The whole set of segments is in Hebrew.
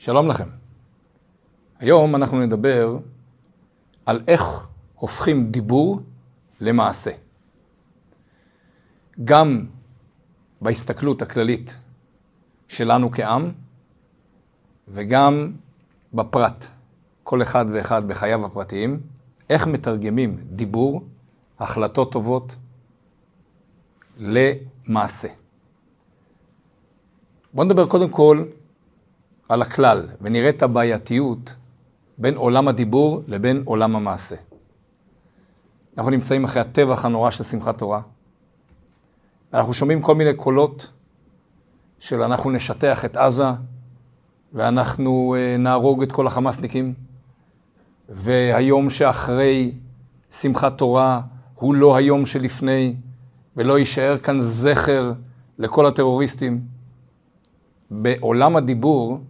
שלום לכם. היום אנחנו נדבר על איך הופכים דיבור למעשה. גם בהסתכלות הכללית שלנו כעם, וגם בפרט, כל אחד ואחד בחייו הפרטיים, איך מתרגמים דיבור, החלטות טובות, למעשה. בואו נדבר קודם כל על הכלל, ונראה את הבעייתיות בין עולם הדיבור לבין עולם המעשה. אנחנו נמצאים אחרי הטבח הנורא של שמחת תורה. אנחנו שומעים כל מיני קולות של אנחנו נשטח את עזה, ואנחנו אה, נהרוג את כל החמאסניקים, והיום שאחרי שמחת תורה הוא לא היום שלפני, ולא יישאר כאן זכר לכל הטרוריסטים. בעולם הדיבור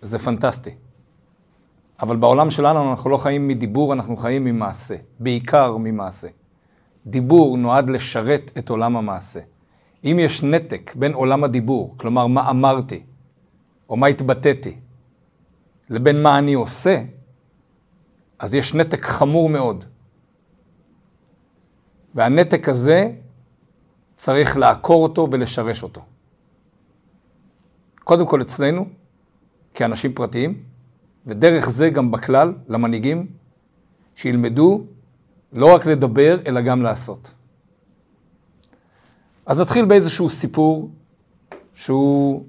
זה פנטסטי. אבל בעולם שלנו אנחנו לא חיים מדיבור, אנחנו חיים ממעשה. בעיקר ממעשה. דיבור נועד לשרת את עולם המעשה. אם יש נתק בין עולם הדיבור, כלומר מה אמרתי, או מה התבטאתי, לבין מה אני עושה, אז יש נתק חמור מאוד. והנתק הזה, צריך לעקור אותו ולשרש אותו. קודם כל אצלנו, כאנשים פרטיים, ודרך זה גם בכלל, למנהיגים, שילמדו לא רק לדבר, אלא גם לעשות. אז נתחיל באיזשהו סיפור שהוא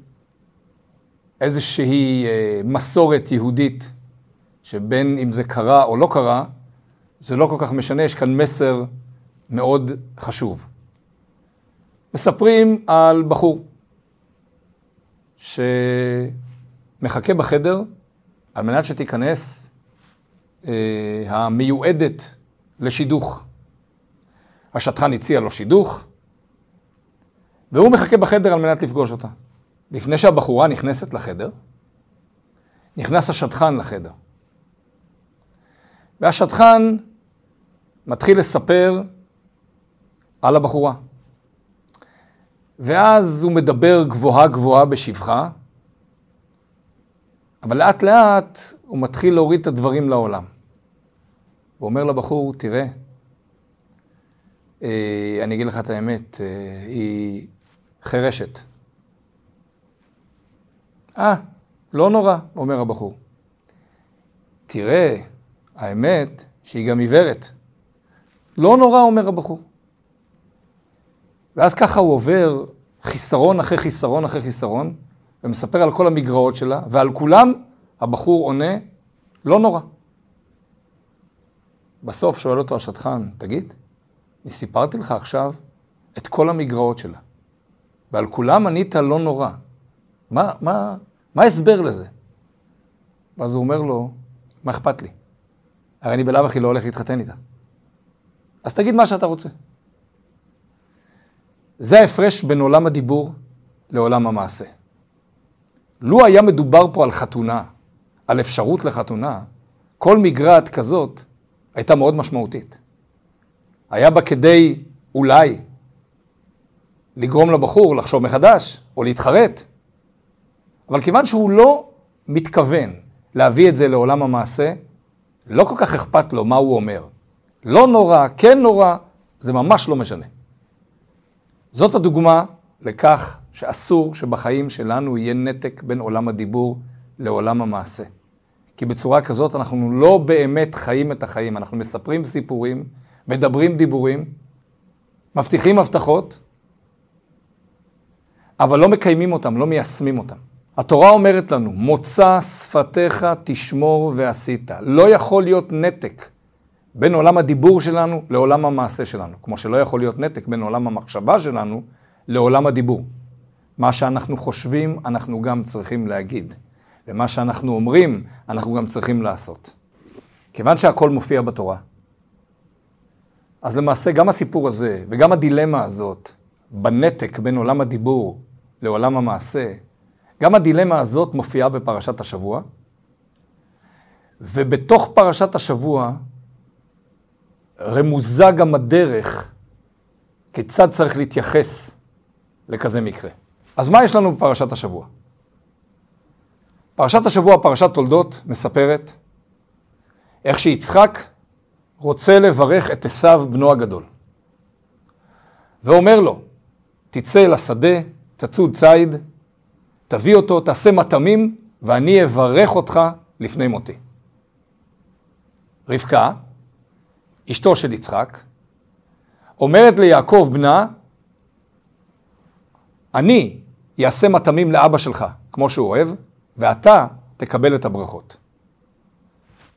איזושהי אה, מסורת יהודית, שבין אם זה קרה או לא קרה, זה לא כל כך משנה, יש כאן מסר מאוד חשוב. מספרים על בחור שמחכה בחדר על מנת שתיכנס אה, המיועדת לשידוך. השטחן הציע לו שידוך, והוא מחכה בחדר על מנת לפגוש אותה. לפני שהבחורה נכנסת לחדר, נכנס השטחן לחדר. והשטחן מתחיל לספר על הבחורה. ואז הוא מדבר גבוהה גבוהה בשבחה, אבל לאט לאט הוא מתחיל להוריד את הדברים לעולם. הוא אומר לבחור, תראה, אה, אני אגיד לך את האמת, אה, היא חירשת. אה, לא נורא, אומר הבחור. תראה, האמת שהיא גם עיוורת. לא נורא, אומר הבחור. ואז ככה הוא עובר חיסרון אחרי חיסרון אחרי חיסרון, ומספר על כל המגרעות שלה, ועל כולם הבחור עונה, לא נורא. בסוף שואל אותו השטחן, תגיד, אני סיפרתי לך עכשיו את כל המגרעות שלה, ועל כולם ענית לא נורא. מה, מה, מה ההסבר לזה? ואז הוא אומר לו, מה אכפת לי? הרי אני בלאו הכי לא הולך להתחתן איתה. אז תגיד מה שאתה רוצה. זה ההפרש בין עולם הדיבור לעולם המעשה. לו היה מדובר פה על חתונה, על אפשרות לחתונה, כל מגרעת כזאת הייתה מאוד משמעותית. היה בה כדי אולי לגרום לבחור לחשוב מחדש או להתחרט, אבל כיוון שהוא לא מתכוון להביא את זה לעולם המעשה, לא כל כך אכפת לו מה הוא אומר. לא נורא, כן נורא, זה ממש לא משנה. זאת הדוגמה לכך שאסור שבחיים שלנו יהיה נתק בין עולם הדיבור לעולם המעשה. כי בצורה כזאת אנחנו לא באמת חיים את החיים, אנחנו מספרים סיפורים, מדברים דיבורים, מבטיחים הבטחות, אבל לא מקיימים אותם, לא מיישמים אותם. התורה אומרת לנו, מוצא שפתיך תשמור ועשית. לא יכול להיות נתק בין עולם הדיבור שלנו לעולם המעשה שלנו, כמו שלא יכול להיות נתק בין עולם המחשבה שלנו לעולם הדיבור. מה שאנחנו חושבים, אנחנו גם צריכים להגיד. ומה שאנחנו אומרים, אנחנו גם צריכים לעשות. כיוון שהכל מופיע בתורה, אז למעשה גם הסיפור הזה וגם הדילמה הזאת בנתק בין עולם הדיבור לעולם המעשה, גם הדילמה הזאת מופיעה בפרשת השבוע, ובתוך פרשת השבוע רמוזה גם הדרך כיצד צריך להתייחס לכזה מקרה. אז מה יש לנו בפרשת השבוע? פרשת השבוע, פרשת תולדות, מספרת איך שיצחק רוצה לברך את עשיו בנו הגדול. ואומר לו, תצא אל השדה, תצוד ציד, תביא אותו, תעשה מטעמים, ואני אברך אותך לפני מותי. רבקה, אשתו של יצחק, אומרת ליעקב בנה, אני אעשה מטעמים לאבא שלך, כמו שהוא אוהב, ואתה תקבל את הברכות.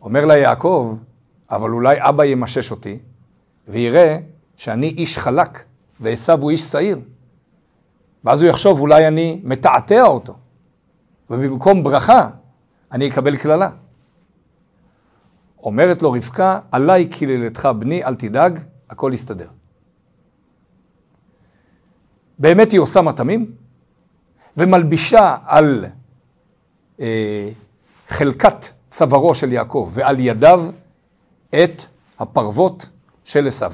אומר לה יעקב, אבל אולי אבא ימשש אותי, ויראה שאני איש חלק, ועשו הוא איש שעיר. ואז הוא יחשוב, אולי אני מתעתע אותו, ובמקום ברכה, אני אקבל קללה. אומרת לו רבקה, עליי קללתך בני, אל תדאג, הכל יסתדר. באמת היא עושה מטעמים, ומלבישה על אה, חלקת צווארו של יעקב ועל ידיו את הפרוות של עשיו.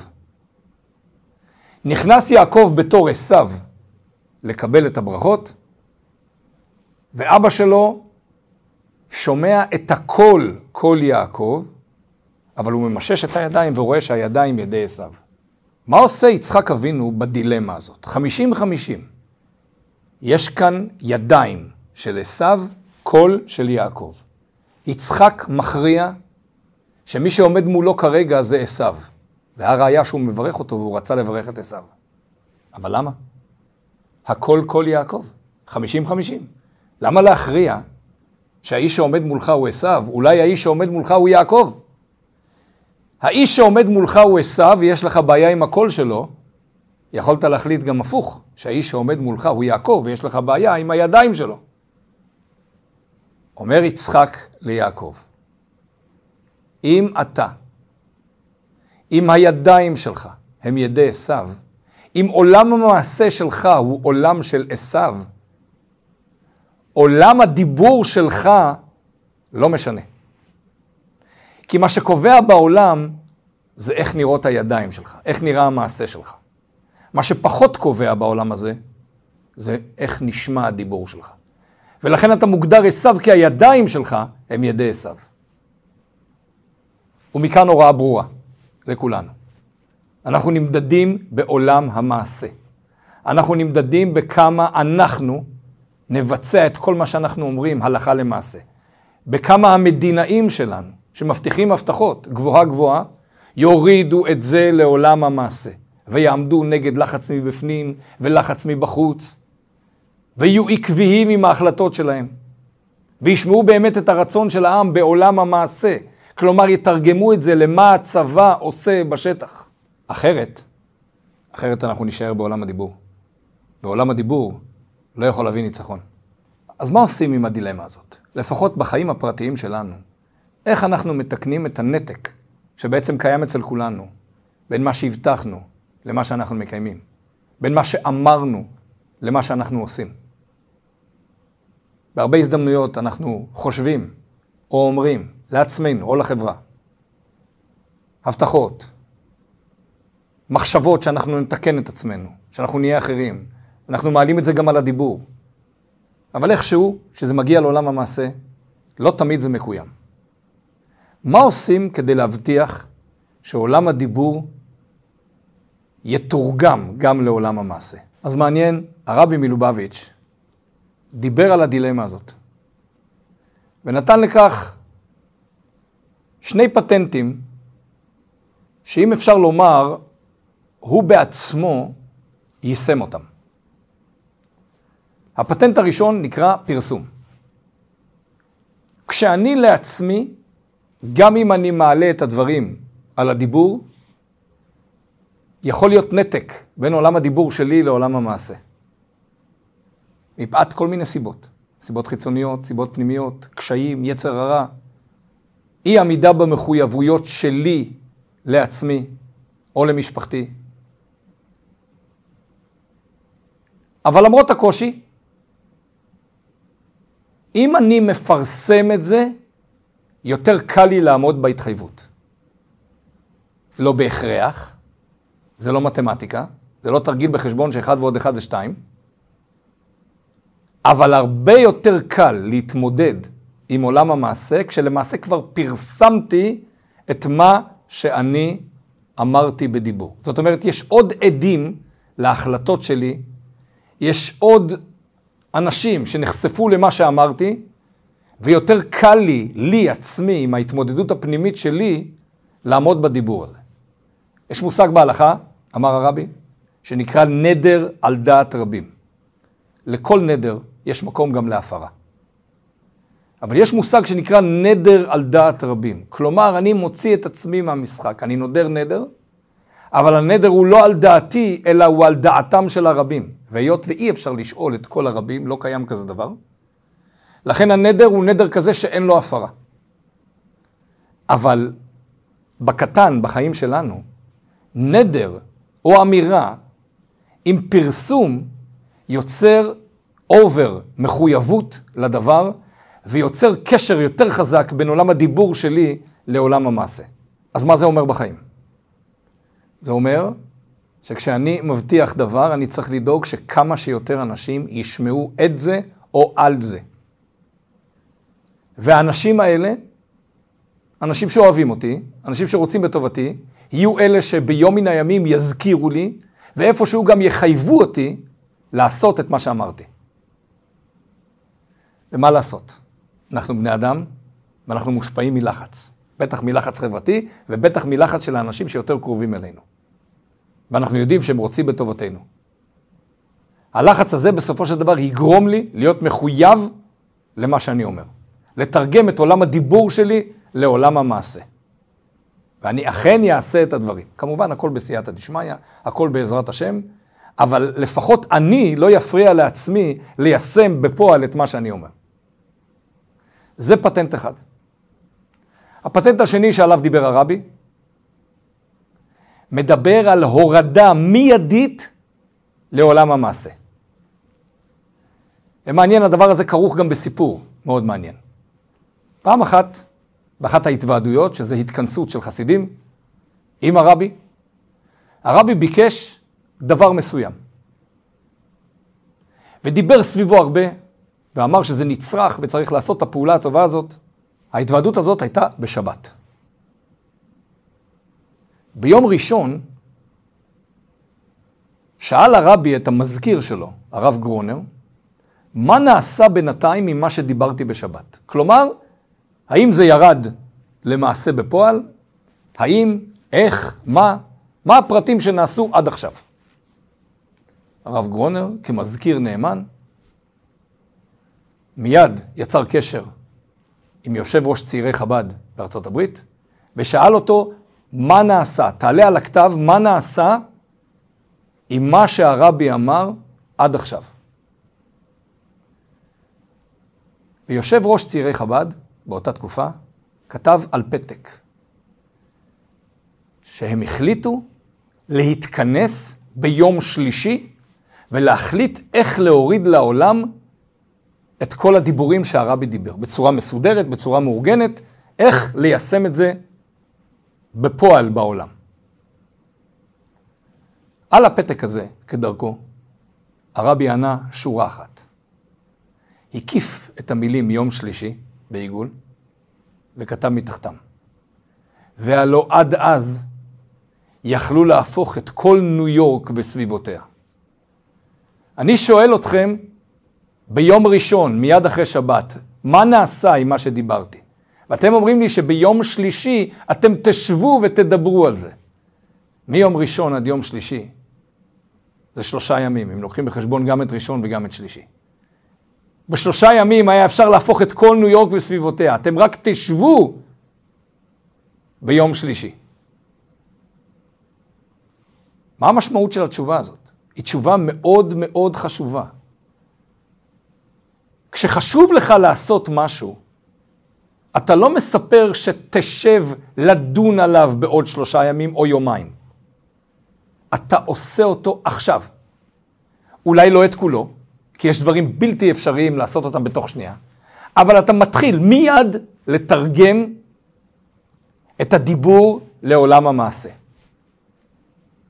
נכנס יעקב בתור עשיו לקבל את הברכות, ואבא שלו שומע את הקול, קול יעקב, אבל הוא ממשש את הידיים ורואה שהידיים ידי עשיו. מה עושה יצחק אבינו בדילמה הזאת? 50-50. יש כאן ידיים של עשיו, קול של יעקב. יצחק מכריע שמי שעומד מולו כרגע זה עשיו. והראיה שהוא מברך אותו והוא רצה לברך את עשיו. אבל למה? הכל קול יעקב, 50-50. למה להכריע שהאיש שעומד מולך הוא עשיו, אולי האיש שעומד מולך הוא יעקב? האיש שעומד מולך הוא עשיו ויש לך בעיה עם הקול שלו, יכולת להחליט גם הפוך, שהאיש שעומד מולך הוא יעקב ויש לך בעיה עם הידיים שלו. אומר יצחק ליעקב, אם אתה, אם הידיים שלך הם ידי עשיו, אם עולם המעשה שלך הוא עולם של עשיו, עולם הדיבור שלך לא משנה. כי מה שקובע בעולם זה איך נראות הידיים שלך, איך נראה המעשה שלך. מה שפחות קובע בעולם הזה, זה איך נשמע הדיבור שלך. ולכן אתה מוגדר עשיו כי הידיים שלך הם ידי עשיו. ומכאן הוראה ברורה לכולנו. אנחנו נמדדים בעולם המעשה. אנחנו נמדדים בכמה אנחנו נבצע את כל מה שאנחנו אומרים הלכה למעשה. בכמה המדינאים שלנו, שמבטיחים הבטחות גבוהה גבוהה, יורידו את זה לעולם המעשה, ויעמדו נגד לחץ מבפנים ולחץ מבחוץ, ויהיו עקביים עם ההחלטות שלהם, וישמעו באמת את הרצון של העם בעולם המעשה, כלומר יתרגמו את זה למה הצבא עושה בשטח. אחרת, אחרת אנחנו נישאר בעולם הדיבור. בעולם הדיבור לא יכול להביא ניצחון. אז מה עושים עם הדילמה הזאת? לפחות בחיים הפרטיים שלנו. איך אנחנו מתקנים את הנתק שבעצם קיים אצל כולנו, בין מה שהבטחנו למה שאנחנו מקיימים, בין מה שאמרנו למה שאנחנו עושים. בהרבה הזדמנויות אנחנו חושבים או אומרים לעצמנו או לחברה, הבטחות, מחשבות שאנחנו נתקן את עצמנו, שאנחנו נהיה אחרים. אנחנו מעלים את זה גם על הדיבור. אבל איכשהו, כשזה מגיע לעולם המעשה, לא תמיד זה מקוים. מה עושים כדי להבטיח שעולם הדיבור יתורגם גם לעולם המעשה? אז מעניין, הרבי מלובביץ' דיבר על הדילמה הזאת, ונתן לכך שני פטנטים, שאם אפשר לומר, הוא בעצמו יישם אותם. הפטנט הראשון נקרא פרסום. כשאני לעצמי, גם אם אני מעלה את הדברים על הדיבור, יכול להיות נתק בין עולם הדיבור שלי לעולם המעשה. מפאת כל מיני סיבות. סיבות חיצוניות, סיבות פנימיות, קשיים, יצר הרע. אי עמידה במחויבויות שלי לעצמי או למשפחתי. אבל למרות הקושי, אם אני מפרסם את זה, יותר קל לי לעמוד בהתחייבות. לא בהכרח, זה לא מתמטיקה, זה לא תרגיל בחשבון שאחד ועוד אחד זה שתיים, אבל הרבה יותר קל להתמודד עם עולם המעשה, כשלמעשה כבר פרסמתי את מה שאני אמרתי בדיבור. זאת אומרת, יש עוד עדים להחלטות שלי, יש עוד אנשים שנחשפו למה שאמרתי, ויותר קל לי, לי עצמי, עם ההתמודדות הפנימית שלי, לעמוד בדיבור הזה. יש מושג בהלכה, אמר הרבי, שנקרא נדר על דעת רבים. לכל נדר יש מקום גם להפרה. אבל יש מושג שנקרא נדר על דעת רבים. כלומר, אני מוציא את עצמי מהמשחק. אני נודר נדר, אבל הנדר הוא לא על דעתי, אלא הוא על דעתם של הרבים. והיות ואי אפשר לשאול את כל הרבים, לא קיים כזה דבר, לכן הנדר הוא נדר כזה שאין לו הפרה. אבל בקטן, בחיים שלנו, נדר או אמירה עם פרסום יוצר אובר מחויבות לדבר ויוצר קשר יותר חזק בין עולם הדיבור שלי לעולם המעשה. אז מה זה אומר בחיים? זה אומר שכשאני מבטיח דבר, אני צריך לדאוג שכמה שיותר אנשים ישמעו את זה או על זה. והאנשים האלה, אנשים שאוהבים אותי, אנשים שרוצים בטובתי, יהיו אלה שביום מן הימים יזכירו לי, ואיפשהו גם יחייבו אותי לעשות את מה שאמרתי. ומה לעשות? אנחנו בני אדם, ואנחנו מושפעים מלחץ. בטח מלחץ חברתי, ובטח מלחץ של האנשים שיותר קרובים אלינו. ואנחנו יודעים שהם רוצים בטובתנו. הלחץ הזה בסופו של דבר יגרום לי להיות מחויב למה שאני אומר. לתרגם את עולם הדיבור שלי לעולם המעשה. ואני אכן אעשה את הדברים. כמובן, הכל בסייעתא דשמיא, הכל בעזרת השם, אבל לפחות אני לא יפריע לעצמי ליישם בפועל את מה שאני אומר. זה פטנט אחד. הפטנט השני שעליו דיבר הרבי, מדבר על הורדה מיידית לעולם המעשה. ומעניין, הדבר הזה כרוך גם בסיפור מאוד מעניין. פעם אחת, באחת ההתוועדויות, שזה התכנסות של חסידים, עם הרבי, הרבי ביקש דבר מסוים. ודיבר סביבו הרבה, ואמר שזה נצרך וצריך לעשות את הפעולה הטובה הזאת. ההתוועדות הזאת הייתה בשבת. ביום ראשון שאל הרבי את המזכיר שלו, הרב גרונר, מה נעשה בינתיים ממה שדיברתי בשבת? כלומר, האם זה ירד למעשה בפועל? האם, איך, מה, מה הפרטים שנעשו עד עכשיו? הרב גרונר, כמזכיר נאמן, מיד יצר קשר עם יושב ראש צעירי חב"ד בארצות הברית, ושאל אותו, מה נעשה? תעלה על הכתב, מה נעשה עם מה שהרבי אמר עד עכשיו. ויושב ראש צעירי חב"ד, באותה תקופה, כתב על פתק שהם החליטו להתכנס ביום שלישי ולהחליט איך להוריד לעולם את כל הדיבורים שהרבי דיבר, בצורה מסודרת, בצורה מאורגנת, איך ליישם את זה בפועל בעולם. על הפתק הזה, כדרכו, הרבי ענה שורה אחת. הקיף את המילים יום שלישי בעיגול, וכתב מתחתם. והלא עד אז יכלו להפוך את כל ניו יורק וסביבותיה. אני שואל אתכם, ביום ראשון, מיד אחרי שבת, מה נעשה עם מה שדיברתי? ואתם אומרים לי שביום שלישי אתם תשבו ותדברו על זה. מיום ראשון עד יום שלישי זה שלושה ימים, אם לוקחים בחשבון גם את ראשון וגם את שלישי. בשלושה ימים היה אפשר להפוך את כל ניו יורק וסביבותיה. אתם רק תשבו ביום שלישי. מה המשמעות של התשובה הזאת? היא תשובה מאוד מאוד חשובה. כשחשוב לך לעשות משהו, אתה לא מספר שתשב לדון עליו בעוד שלושה ימים או יומיים. אתה עושה אותו עכשיו. אולי לא את כולו, כי יש דברים בלתי אפשריים לעשות אותם בתוך שנייה, אבל אתה מתחיל מיד לתרגם את הדיבור לעולם המעשה.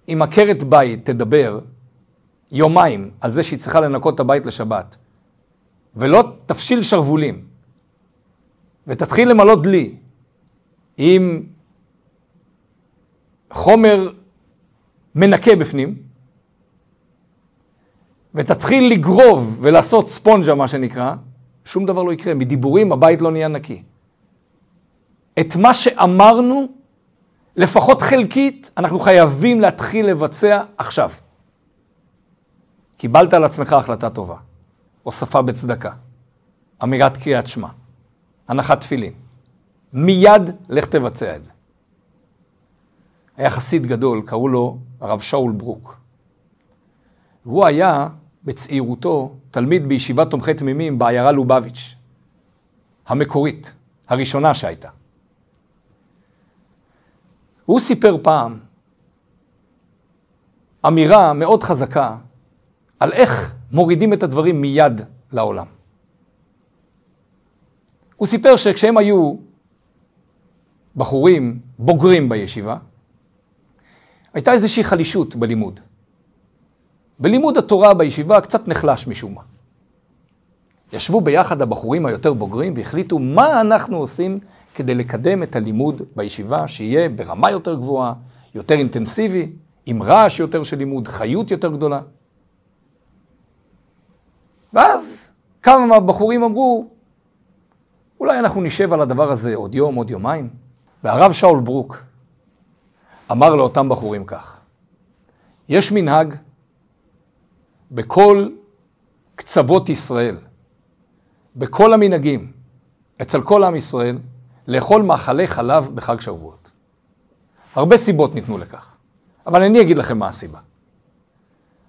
אם עקרת בית תדבר יומיים על זה שהיא צריכה לנקות את הבית לשבת, ולא תפשיל שרוולים, ותתחיל למלא דלי עם חומר מנקה בפנים, ותתחיל לגרוב ולעשות ספונג'ה, מה שנקרא, שום דבר לא יקרה. מדיבורים הבית לא נהיה נקי. את מה שאמרנו, לפחות חלקית, אנחנו חייבים להתחיל לבצע עכשיו. קיבלת על עצמך החלטה טובה, הוספה בצדקה, אמירת קריאת שמע, הנחת תפילין. מיד לך תבצע את זה. היה חסיד גדול, קראו לו הרב שאול ברוק. הוא היה בצעירותו תלמיד בישיבת תומכי תמימים בעיירה לובביץ', המקורית, הראשונה שהייתה. הוא סיפר פעם אמירה מאוד חזקה על איך מורידים את הדברים מיד לעולם. הוא סיפר שכשהם היו בחורים בוגרים בישיבה, הייתה איזושהי חלישות בלימוד. בלימוד התורה בישיבה קצת נחלש משום מה. ישבו ביחד הבחורים היותר בוגרים והחליטו מה אנחנו עושים כדי לקדם את הלימוד בישיבה, שיהיה ברמה יותר גבוהה, יותר אינטנסיבי, עם רעש יותר של לימוד, חיות יותר גדולה. ואז כמה מהבחורים אמרו, אולי אנחנו נשב על הדבר הזה עוד יום, עוד יומיים. והרב שאול ברוק אמר לאותם בחורים כך, יש מנהג בכל קצוות ישראל, בכל המנהגים, אצל כל עם ישראל, לאכול מאכלי חלב בחג שבועות. הרבה סיבות ניתנו לכך, אבל אני אגיד לכם מה הסיבה.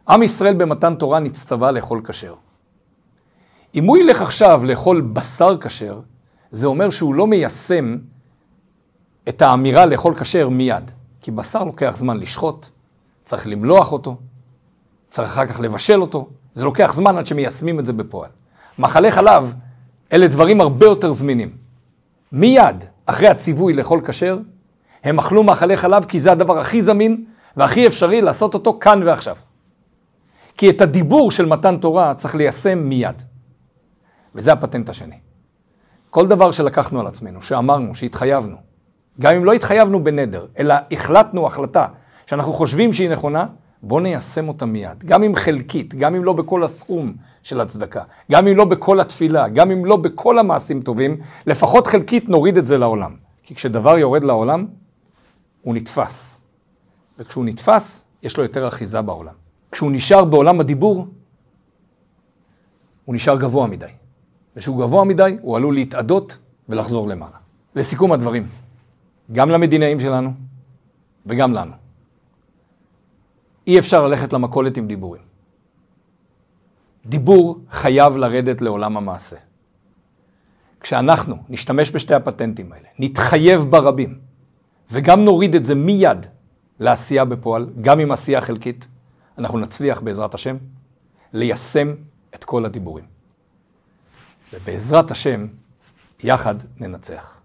עם ישראל במתן תורה נצטווה לאכול כשר. אם הוא ילך עכשיו לאכול בשר כשר, זה אומר שהוא לא מיישם את האמירה לאכול כשר מיד. כי בשר לוקח זמן לשחוט, צריך למלוח אותו, צריך אחר כך לבשל אותו, זה לוקח זמן עד שמיישמים את זה בפועל. מאכלי חלב, אלה דברים הרבה יותר זמינים. מיד אחרי הציווי לאכול כשר, הם אכלו מאכלי חלב כי זה הדבר הכי זמין והכי אפשרי לעשות אותו כאן ועכשיו. כי את הדיבור של מתן תורה צריך ליישם מיד. וזה הפטנט השני. כל דבר שלקחנו על עצמנו, שאמרנו, שהתחייבנו, גם אם לא התחייבנו בנדר, אלא החלטנו החלטה שאנחנו חושבים שהיא נכונה, בואו ניישם אותה מיד. גם אם חלקית, גם אם לא בכל הסכום של הצדקה, גם אם לא בכל התפילה, גם אם לא בכל המעשים טובים, לפחות חלקית נוריד את זה לעולם. כי כשדבר יורד לעולם, הוא נתפס. וכשהוא נתפס, יש לו יותר אחיזה בעולם. כשהוא נשאר בעולם הדיבור, הוא נשאר גבוה מדי. וכשהוא גבוה מדי, הוא עלול להתאדות ולחזור למעלה. לסיכום הדברים, גם למדינאים שלנו וגם לנו. אי אפשר ללכת למכולת עם דיבורים. דיבור חייב לרדת לעולם המעשה. כשאנחנו נשתמש בשתי הפטנטים האלה, נתחייב ברבים, וגם נוריד את זה מיד לעשייה בפועל, גם עם עשייה חלקית, אנחנו נצליח בעזרת השם ליישם את כל הדיבורים. ובעזרת השם, יחד ננצח.